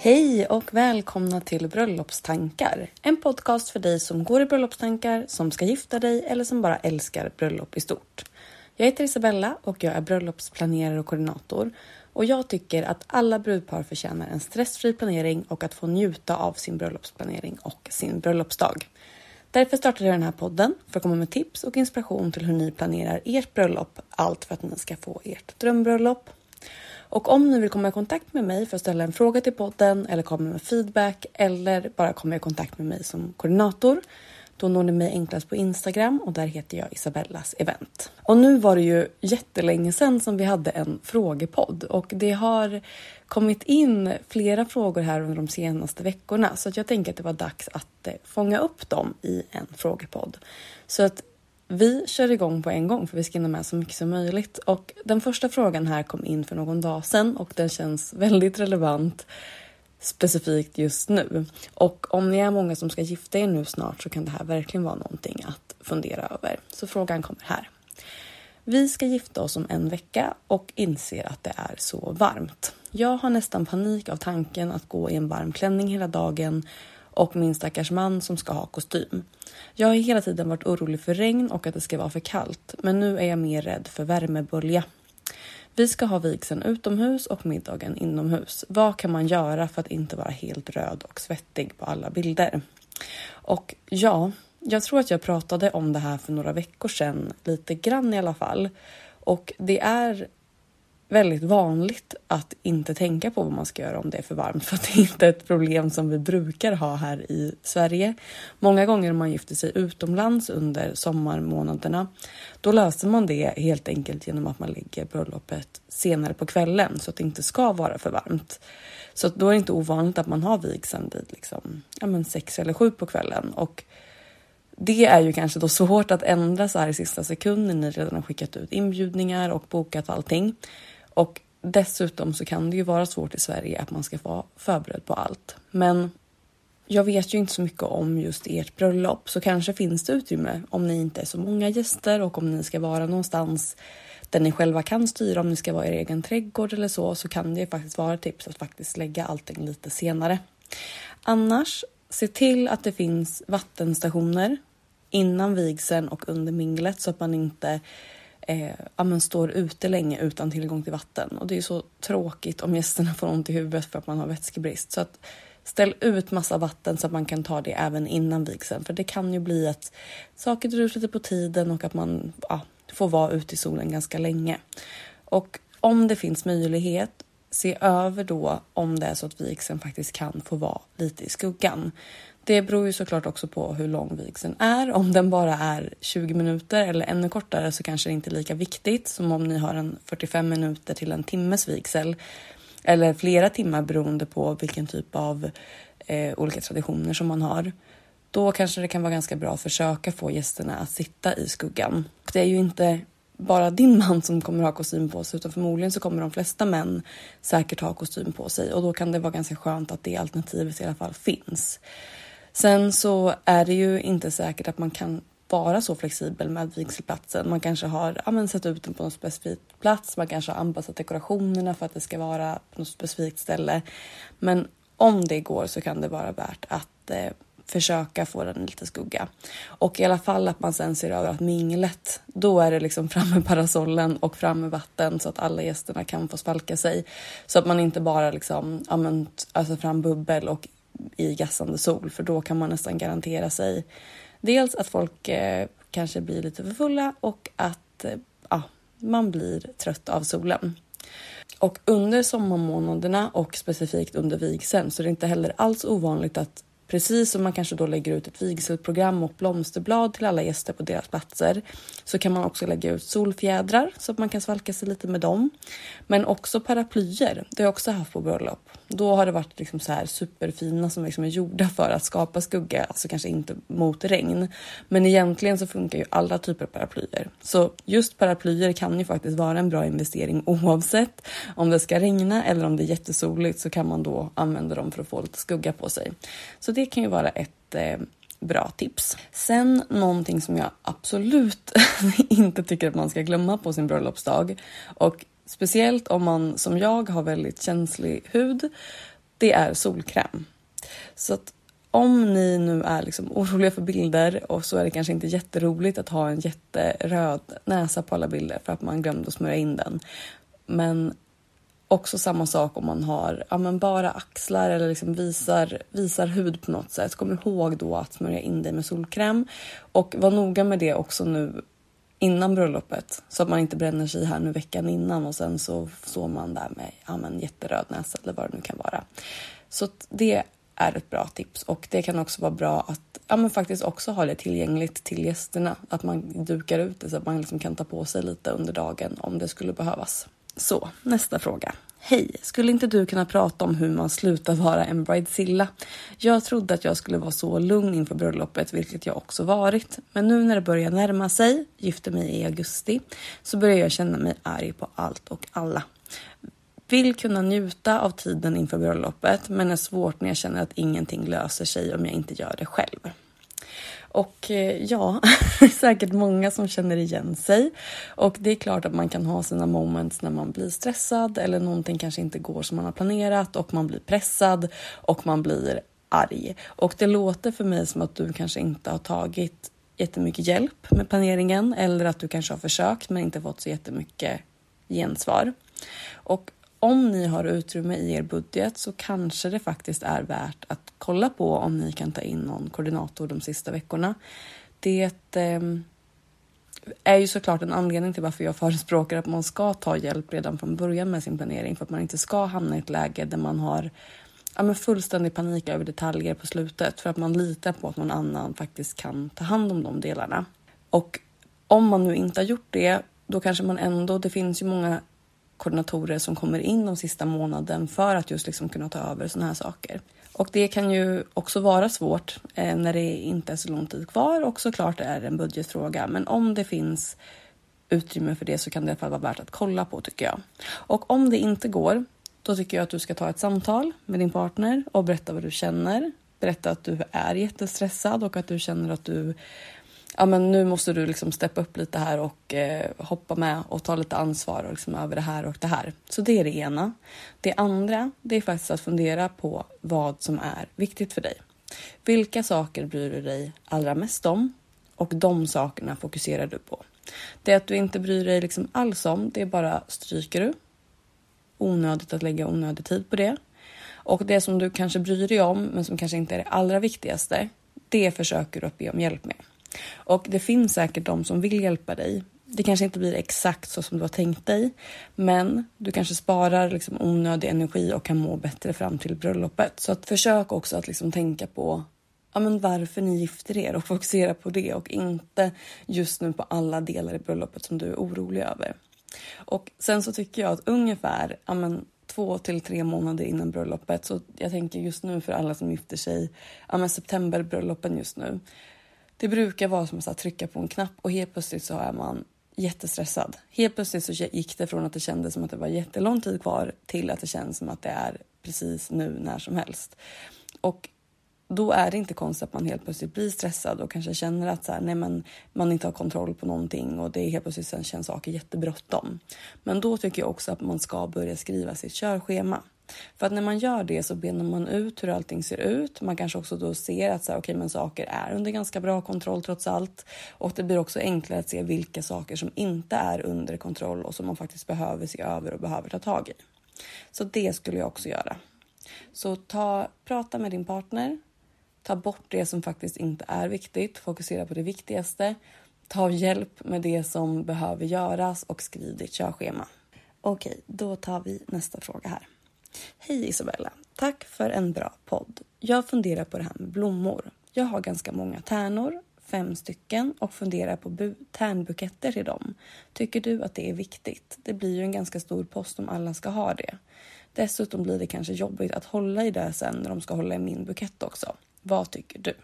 Hej och välkomna till Bröllopstankar. En podcast för dig som går i bröllopstankar, som ska gifta dig eller som bara älskar bröllop i stort. Jag heter Isabella och jag är bröllopsplanerare och koordinator. Och jag tycker att alla brudpar förtjänar en stressfri planering och att få njuta av sin bröllopsplanering och sin bröllopsdag. Därför startade jag den här podden för att komma med tips och inspiration till hur ni planerar ert bröllop. Allt för att ni ska få ert drömbröllop. Och om ni vill komma i kontakt med mig för att ställa en fråga till podden eller komma med feedback eller bara komma i kontakt med mig som koordinator då når ni mig enklast på Instagram och där heter jag Isabellas event. Och nu var det ju jättelänge sedan som vi hade en frågepodd och det har kommit in flera frågor här under de senaste veckorna så att jag tänker att det var dags att eh, fånga upp dem i en frågepodd. Så att vi kör igång på en gång för vi ska hinna med så mycket som möjligt. Och den första frågan här kom in för någon dag sedan och den känns väldigt relevant specifikt just nu. Och om ni är många som ska gifta er nu snart så kan det här verkligen vara någonting att fundera över. Så frågan kommer här. Vi ska gifta oss om en vecka och inser att det är så varmt. Jag har nästan panik av tanken att gå i en varm klänning hela dagen och min stackars man som ska ha kostym. Jag har hela tiden varit orolig för regn och att det ska vara för kallt, men nu är jag mer rädd för värmebölja. Vi ska ha vigseln utomhus och middagen inomhus. Vad kan man göra för att inte vara helt röd och svettig på alla bilder? Och ja, jag tror att jag pratade om det här för några veckor sedan, lite grann i alla fall. Och det är väldigt vanligt att inte tänka på vad man ska göra om det är för varmt för att det inte är ett problem som vi brukar ha här i Sverige. Många gånger om man gifter sig utomlands under sommarmånaderna då löser man det helt enkelt genom att man lägger bröllopet senare på kvällen så att det inte ska vara för varmt. Så då är det inte ovanligt att man har vigseln vid liksom, ja, men sex eller sju på kvällen och det är ju kanske då svårt att ändra så här i sista sekunden. Ni redan har skickat ut inbjudningar och bokat allting. Och dessutom så kan det ju vara svårt i Sverige att man ska vara förberedd på allt. Men jag vet ju inte så mycket om just ert bröllop så kanske finns det utrymme om ni inte är så många gäster och om ni ska vara någonstans där ni själva kan styra om ni ska vara i er egen trädgård eller så så kan det faktiskt vara ett tips att faktiskt lägga allting lite senare. Annars se till att det finns vattenstationer innan vigseln och under minglet så att man inte eh, ja, står ute länge utan tillgång till vatten. Och det är så tråkigt om gästerna får ont i huvudet för att man har vätskebrist. Så att ställ ut massa vatten så att man kan ta det även innan vigseln. För det kan ju bli att saker drar ut lite på tiden och att man ja, får vara ute i solen ganska länge. Och om det finns möjlighet, se över då om det är så att vigseln faktiskt kan få vara lite i skuggan. Det beror ju såklart också på hur lång vigseln är. Om den bara är 20 minuter eller ännu kortare så kanske det inte är lika viktigt som om ni har en 45 minuter till en timmes vigsel. Eller flera timmar beroende på vilken typ av eh, olika traditioner som man har. Då kanske det kan vara ganska bra att försöka få gästerna att sitta i skuggan. Det är ju inte bara din man som kommer ha kostym på sig utan förmodligen så kommer de flesta män säkert ha kostym på sig och då kan det vara ganska skönt att det alternativet i alla fall finns. Sen så är det ju inte säkert att man kan vara så flexibel med vigselplatsen. Man kanske har ja, men, satt ut den på någon specifik plats. Man kanske har anpassat dekorationerna för att det ska vara på något specifikt ställe. Men om det går så kan det vara värt att eh, försöka få den lite skugga. Och i alla fall att man sen ser över att minglet, då är det liksom fram med parasollen och fram med vatten så att alla gästerna kan få spalka sig. Så att man inte bara liksom, ja men, alltså fram bubbel och i gassande sol för då kan man nästan garantera sig dels att folk eh, kanske blir lite för fulla och att eh, ja, man blir trött av solen. Och under sommarmånaderna och specifikt under vigseln så är det inte heller alls ovanligt att Precis som man kanske då lägger ut ett vigselprogram och blomsterblad till alla gäster på deras platser så kan man också lägga ut solfjädrar så att man kan svalka sig lite med dem. Men också paraplyer. Det har jag också haft på bröllop. Då har det varit liksom så här superfina som liksom är gjorda för att skapa skugga, alltså kanske inte mot regn. Men egentligen så funkar ju alla typer av paraplyer. Så just paraplyer kan ju faktiskt vara en bra investering oavsett om det ska regna eller om det är jättesoligt så kan man då använda dem för att få lite skugga på sig. Så det kan ju vara ett eh, bra tips. Sen någonting som jag absolut inte tycker att man ska glömma på sin bröllopsdag och speciellt om man som jag har väldigt känslig hud, det är solkräm. Så att om ni nu är liksom oroliga för bilder och så är det kanske inte jätteroligt att ha en jätteröd näsa på alla bilder för att man glömde att smörja in den. Men också samma sak om man har ja, men bara axlar eller liksom visar, visar hud på något sätt. Kom ihåg då att smörja in dig med solkräm och var noga med det också nu innan bröllopet så att man inte bränner sig här nu veckan innan och sen så står man där med ja, men jätteröd näsa eller vad det nu kan vara. Så det är ett bra tips och det kan också vara bra att ja, men faktiskt också ha det tillgängligt till gästerna. Att man dukar ut det så att man liksom kan ta på sig lite under dagen om det skulle behövas. Så nästa fråga. Hej! Skulle inte du kunna prata om hur man slutar vara en bridezilla? Jag trodde att jag skulle vara så lugn inför bröllopet, vilket jag också varit. Men nu när det börjar närma sig, gifte mig i augusti, så börjar jag känna mig arg på allt och alla. Vill kunna njuta av tiden inför bröllopet, men är svårt när jag känner att ingenting löser sig om jag inte gör det själv. Och eh, ja, det är säkert många som känner igen sig. Och det är klart att man kan ha sina moments när man blir stressad eller någonting kanske inte går som man har planerat och man blir pressad och man blir arg. Och det låter för mig som att du kanske inte har tagit jättemycket hjälp med planeringen eller att du kanske har försökt men inte fått så jättemycket gensvar. Och om ni har utrymme i er budget så kanske det faktiskt är värt att kolla på om ni kan ta in någon koordinator de sista veckorna. Det eh, är ju såklart en anledning till varför jag förespråkar att man ska ta hjälp redan från början med sin planering för att man inte ska hamna i ett läge där man har ja, men fullständig panik över detaljer på slutet för att man litar på att någon annan faktiskt kan ta hand om de delarna. Och om man nu inte har gjort det, då kanske man ändå, det finns ju många koordinatorer som kommer in de sista månaden för att just liksom kunna ta över sådana här saker. Och det kan ju också vara svårt eh, när det inte är så lång tid kvar och såklart är det en budgetfråga. Men om det finns utrymme för det så kan det i alla fall vara värt att kolla på tycker jag. Och om det inte går, då tycker jag att du ska ta ett samtal med din partner och berätta vad du känner. Berätta att du är jättestressad och att du känner att du ja, men nu måste du liksom steppa upp lite här och eh, hoppa med och ta lite ansvar och liksom över det här och det här. Så det är det ena. Det andra, det är faktiskt att fundera på vad som är viktigt för dig. Vilka saker bryr du dig allra mest om? Och de sakerna fokuserar du på. Det att du inte bryr dig liksom alls om, det är bara stryker du. Onödigt att lägga onödig tid på det. Och det som du kanske bryr dig om, men som kanske inte är det allra viktigaste, det försöker du att be om hjälp med. Och det finns säkert de som vill hjälpa dig. Det kanske inte blir exakt så som du har tänkt dig, men du kanske sparar liksom onödig energi och kan må bättre fram till bröllopet. Så att försök också att liksom tänka på ja, men varför ni gifter er och fokusera på det och inte just nu på alla delar i bröllopet som du är orolig över. Och sen så tycker jag att ungefär ja, men två till tre månader innan bröllopet. Så jag tänker just nu för alla som gifter sig, ja men septemberbröllopen just nu. Det brukar vara som att trycka på en knapp och helt plötsligt så är man jättestressad. Helt plötsligt så gick det från att det kändes som att det var jättelång tid kvar till att det känns som att det är precis nu när som helst. Och då är det inte konstigt att man helt plötsligt blir stressad och kanske känner att så här, nej men, man inte har kontroll på någonting och det är helt plötsligt sen känns saker jättebråttom. Men då tycker jag också att man ska börja skriva sitt körschema. För att när man gör det så benar man ut hur allting ser ut. Man kanske också då ser att så här, okay, men saker är under ganska bra kontroll trots allt. Och det blir också enklare att se vilka saker som inte är under kontroll och som man faktiskt behöver se över och behöver ta tag i. Så det skulle jag också göra. Så ta, prata med din partner. Ta bort det som faktiskt inte är viktigt. Fokusera på det viktigaste. Ta hjälp med det som behöver göras och skriv ditt körschema. Okej, då tar vi nästa fråga här. Hej Isabella! Tack för en bra podd. Jag funderar på det här med blommor. Jag har ganska många tärnor, fem stycken och funderar på tärnbuketter till dem. Tycker du att det är viktigt? Det blir ju en ganska stor post om alla ska ha det. Dessutom blir det kanske jobbigt att hålla i det sen när de ska hålla i min bukett också. Vad tycker du?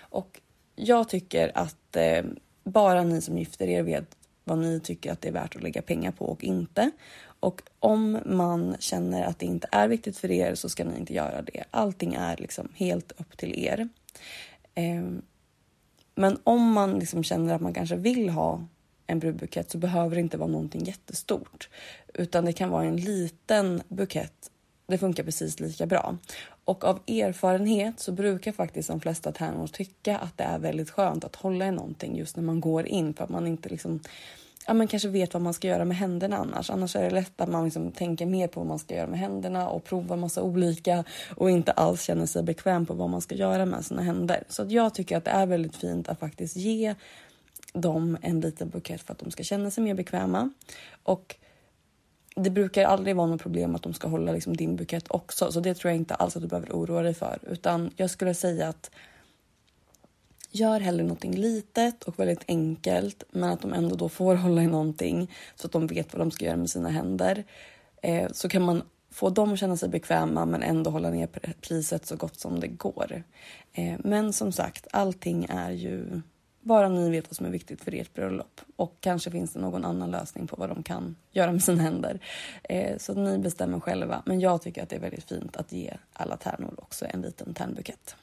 Och jag tycker att eh, bara ni som gifter er vet vad ni tycker att det är värt att lägga pengar på och inte. Och om man känner att det inte är viktigt för er så ska ni inte göra det. Allting är liksom helt upp till er. Ehm, men om man liksom känner att man kanske vill ha en brudbukett så behöver det inte vara någonting jättestort, utan det kan vara en liten bukett. Det funkar precis lika bra och av erfarenhet så brukar faktiskt de flesta tärnor tycka att det är väldigt skönt att hålla i någonting just när man går in för att man inte liksom ja, man kanske vet vad man ska göra med händerna annars. Annars är det lätt att man liksom tänker mer på vad man ska göra med händerna och provar massa olika och inte alls känner sig bekväm på vad man ska göra med sina händer. Så att jag tycker att det är väldigt fint att faktiskt ge dem en liten bukett för att de ska känna sig mer bekväma. Och det brukar aldrig vara något problem att de ska hålla liksom din bukett också, så det tror jag inte alls att du behöver oroa dig för, utan jag skulle säga att Gör hellre någonting litet och väldigt enkelt, men att de ändå då får hålla i någonting så att de vet vad de ska göra med sina händer. Eh, så kan man få dem att känna sig bekväma men ändå hålla ner priset så gott som det går. Eh, men som sagt, allting är ju bara ni vet vad som är viktigt för ert bröllop och kanske finns det någon annan lösning på vad de kan göra med sina händer. Eh, så ni bestämmer själva. Men jag tycker att det är väldigt fint att ge alla tärnor också en liten tärnbukett.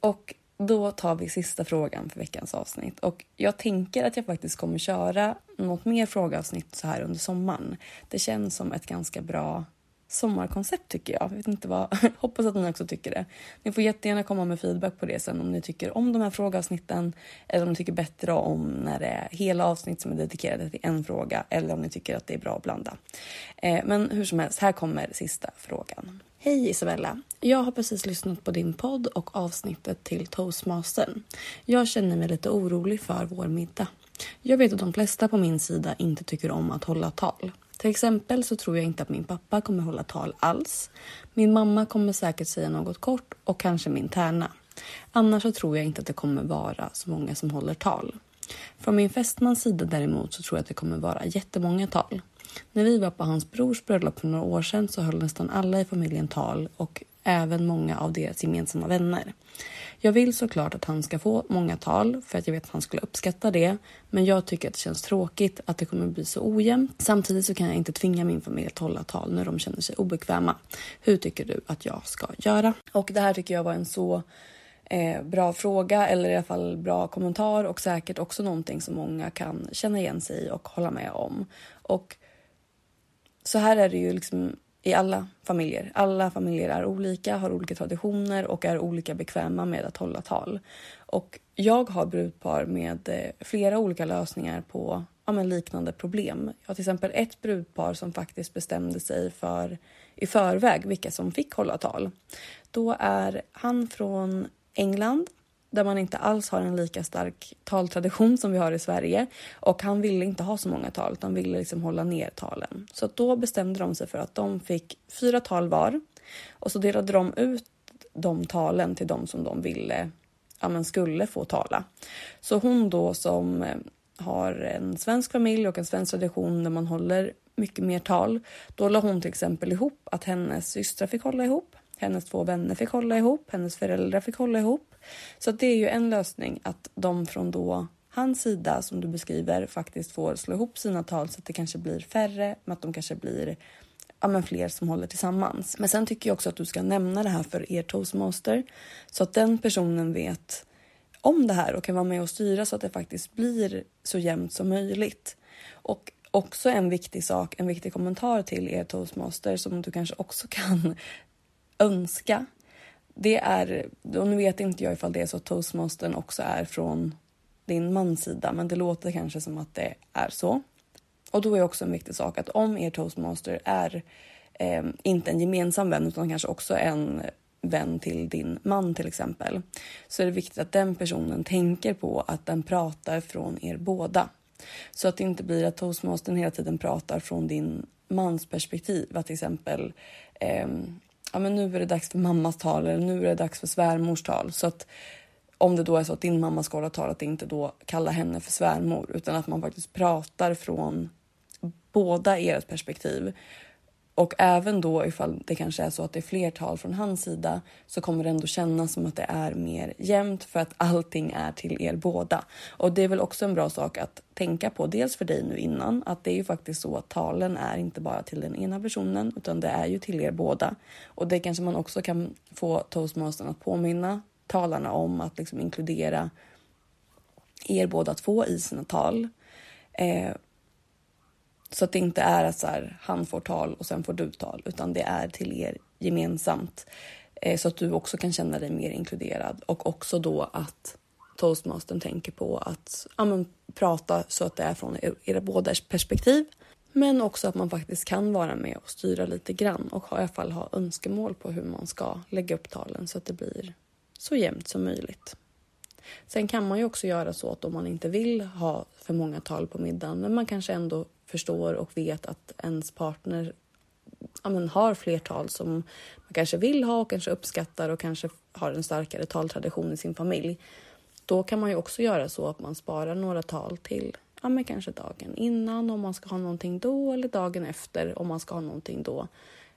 Och då tar vi sista frågan för veckans avsnitt och jag tänker att jag faktiskt kommer köra något mer frågeavsnitt så här under sommaren. Det känns som ett ganska bra sommarkoncept tycker jag. jag vet inte vad, hoppas att ni också tycker det. Ni får jättegärna komma med feedback på det sen om ni tycker om de här frågeavsnitten eller om ni tycker bättre om när det är hela avsnitt som är dedikerade till en fråga eller om ni tycker att det är bra att blanda. Eh, men hur som helst, här kommer sista frågan. Hej Isabella! Jag har precis lyssnat på din podd och avsnittet till toastmastern. Jag känner mig lite orolig för vår middag. Jag vet att de flesta på min sida inte tycker om att hålla tal. Till exempel så tror jag inte att min pappa kommer hålla tal alls. Min mamma kommer säkert säga något kort och kanske min tärna. Annars så tror jag inte att det kommer vara så många som håller tal. Från min fästmans sida däremot så tror jag att det kommer vara jättemånga tal. När vi var på hans brors bröllop för några år sedan så höll nästan alla i familjen tal och även många av deras gemensamma vänner. Jag vill såklart att han ska få många tal för att jag vet att han skulle uppskatta det. Men jag tycker att det känns tråkigt att det kommer bli så ojämnt. Samtidigt så kan jag inte tvinga min familj att hålla tal när de känner sig obekväma. Hur tycker du att jag ska göra? Och det här tycker jag var en så eh, bra fråga eller i alla fall bra kommentar och säkert också någonting som många kan känna igen sig i och hålla med om. Och så här är det ju liksom i alla familjer. Alla familjer är olika, har olika traditioner och är olika bekväma med att hålla tal. Och jag har brudpar med eh, flera olika lösningar på ja, men liknande problem. Jag har till exempel ett brudpar som faktiskt bestämde sig för i förväg vilka som fick hålla tal. Då är han från England där man inte alls har en lika stark taltradition som vi har i Sverige. Och han ville inte ha så många tal utan ville liksom hålla ner talen. Så då bestämde de sig för att de fick fyra tal var och så delade de ut de talen till de som de ville ja, men skulle få tala. Så hon då som eh, har en svensk familj och en svensk tradition där man håller mycket mer tal. Då la hon till exempel ihop att hennes systrar fick hålla ihop, hennes två vänner fick hålla ihop, hennes föräldrar fick hålla ihop. Så det är ju en lösning att de från då hans sida som du beskriver faktiskt får slå ihop sina tal så att det kanske blir färre, men att de kanske blir ja, men fler som håller tillsammans. Men sen tycker jag också att du ska nämna det här för er toastmaster så att den personen vet om det här och kan vara med och styra så att det faktiskt blir så jämnt som möjligt. Och också en viktig sak, en viktig kommentar till er toastmaster som du kanske också kan önska. Det är, och nu vet inte jag ifall det är så att toastmastern också är från din mans sida, men det låter kanske som att det är så. Och då är också en viktig sak att om er toastmaster är eh, inte en gemensam vän utan kanske också en vän till din man till exempel så är det viktigt att den personen tänker på att den pratar från er båda. Så att det inte blir att toastmastern hela tiden pratar från din mans perspektiv. Att till exempel eh, ja, men nu är det dags för mammas tal eller nu är det dags för svärmors tal. Så att om det då är så att din mamma ska hålla tal, att inte då kalla henne för svärmor utan att man faktiskt pratar från båda ert perspektiv. Och även då ifall det kanske är så att det är flertal från hans sida så kommer det ändå kännas som att det är mer jämnt för att allting är till er båda. Och det är väl också en bra sak att tänka på, dels för dig nu innan, att det är ju faktiskt så att talen är inte bara till den ena personen utan det är ju till er båda. Och det kanske man också kan få toastmastern att påminna talarna om att liksom inkludera er båda två i sina tal. Eh, så att det inte är att så här, han får tal och sen får du tal, utan det är till er gemensamt. Eh, så att du också kan känna dig mer inkluderad och också då att toastmastern tänker på att ja, men, prata så att det är från era bådas perspektiv. Men också att man faktiskt kan vara med och styra lite grann och i alla fall ha önskemål på hur man ska lägga upp talen så att det blir så jämnt som möjligt. Sen kan man ju också göra så att om man inte vill ha för många tal på middagen, men man kanske ändå förstår och vet att ens partner ja, men, har fler tal som man kanske vill ha och kanske uppskattar och kanske har en starkare taltradition i sin familj. Då kan man ju också göra så att man sparar några tal till ja, men kanske dagen innan om man ska ha någonting då eller dagen efter om man ska ha någonting då.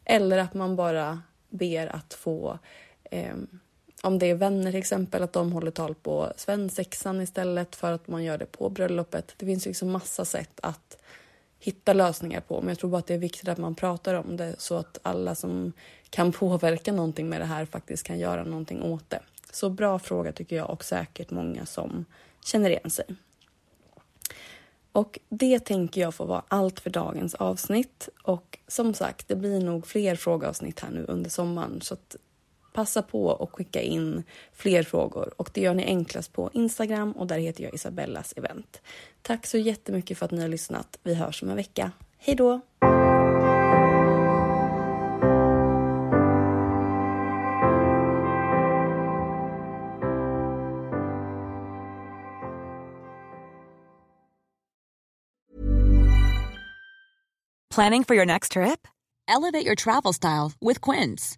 Eller att man bara ber att få eh, om det är vänner till exempel, att de håller tal på svensexan istället för att man gör det på bröllopet. Det finns liksom massa sätt att hitta lösningar på, men jag tror bara att det är viktigt att man pratar om det så att alla som kan påverka någonting med det här faktiskt kan göra någonting åt det. Så bra fråga tycker jag och säkert många som känner igen sig. Och det tänker jag få vara allt för dagens avsnitt. Och som sagt, det blir nog fler frågeavsnitt här nu under sommaren så att passa på och skicka in fler frågor och det gör ni enklast på Instagram och där heter jag Isabellas event. Tack så jättemycket för att ni har lyssnat. Vi hörs om en vecka. Hej då! Planning for your next trip? Elevate your travel style with Quince.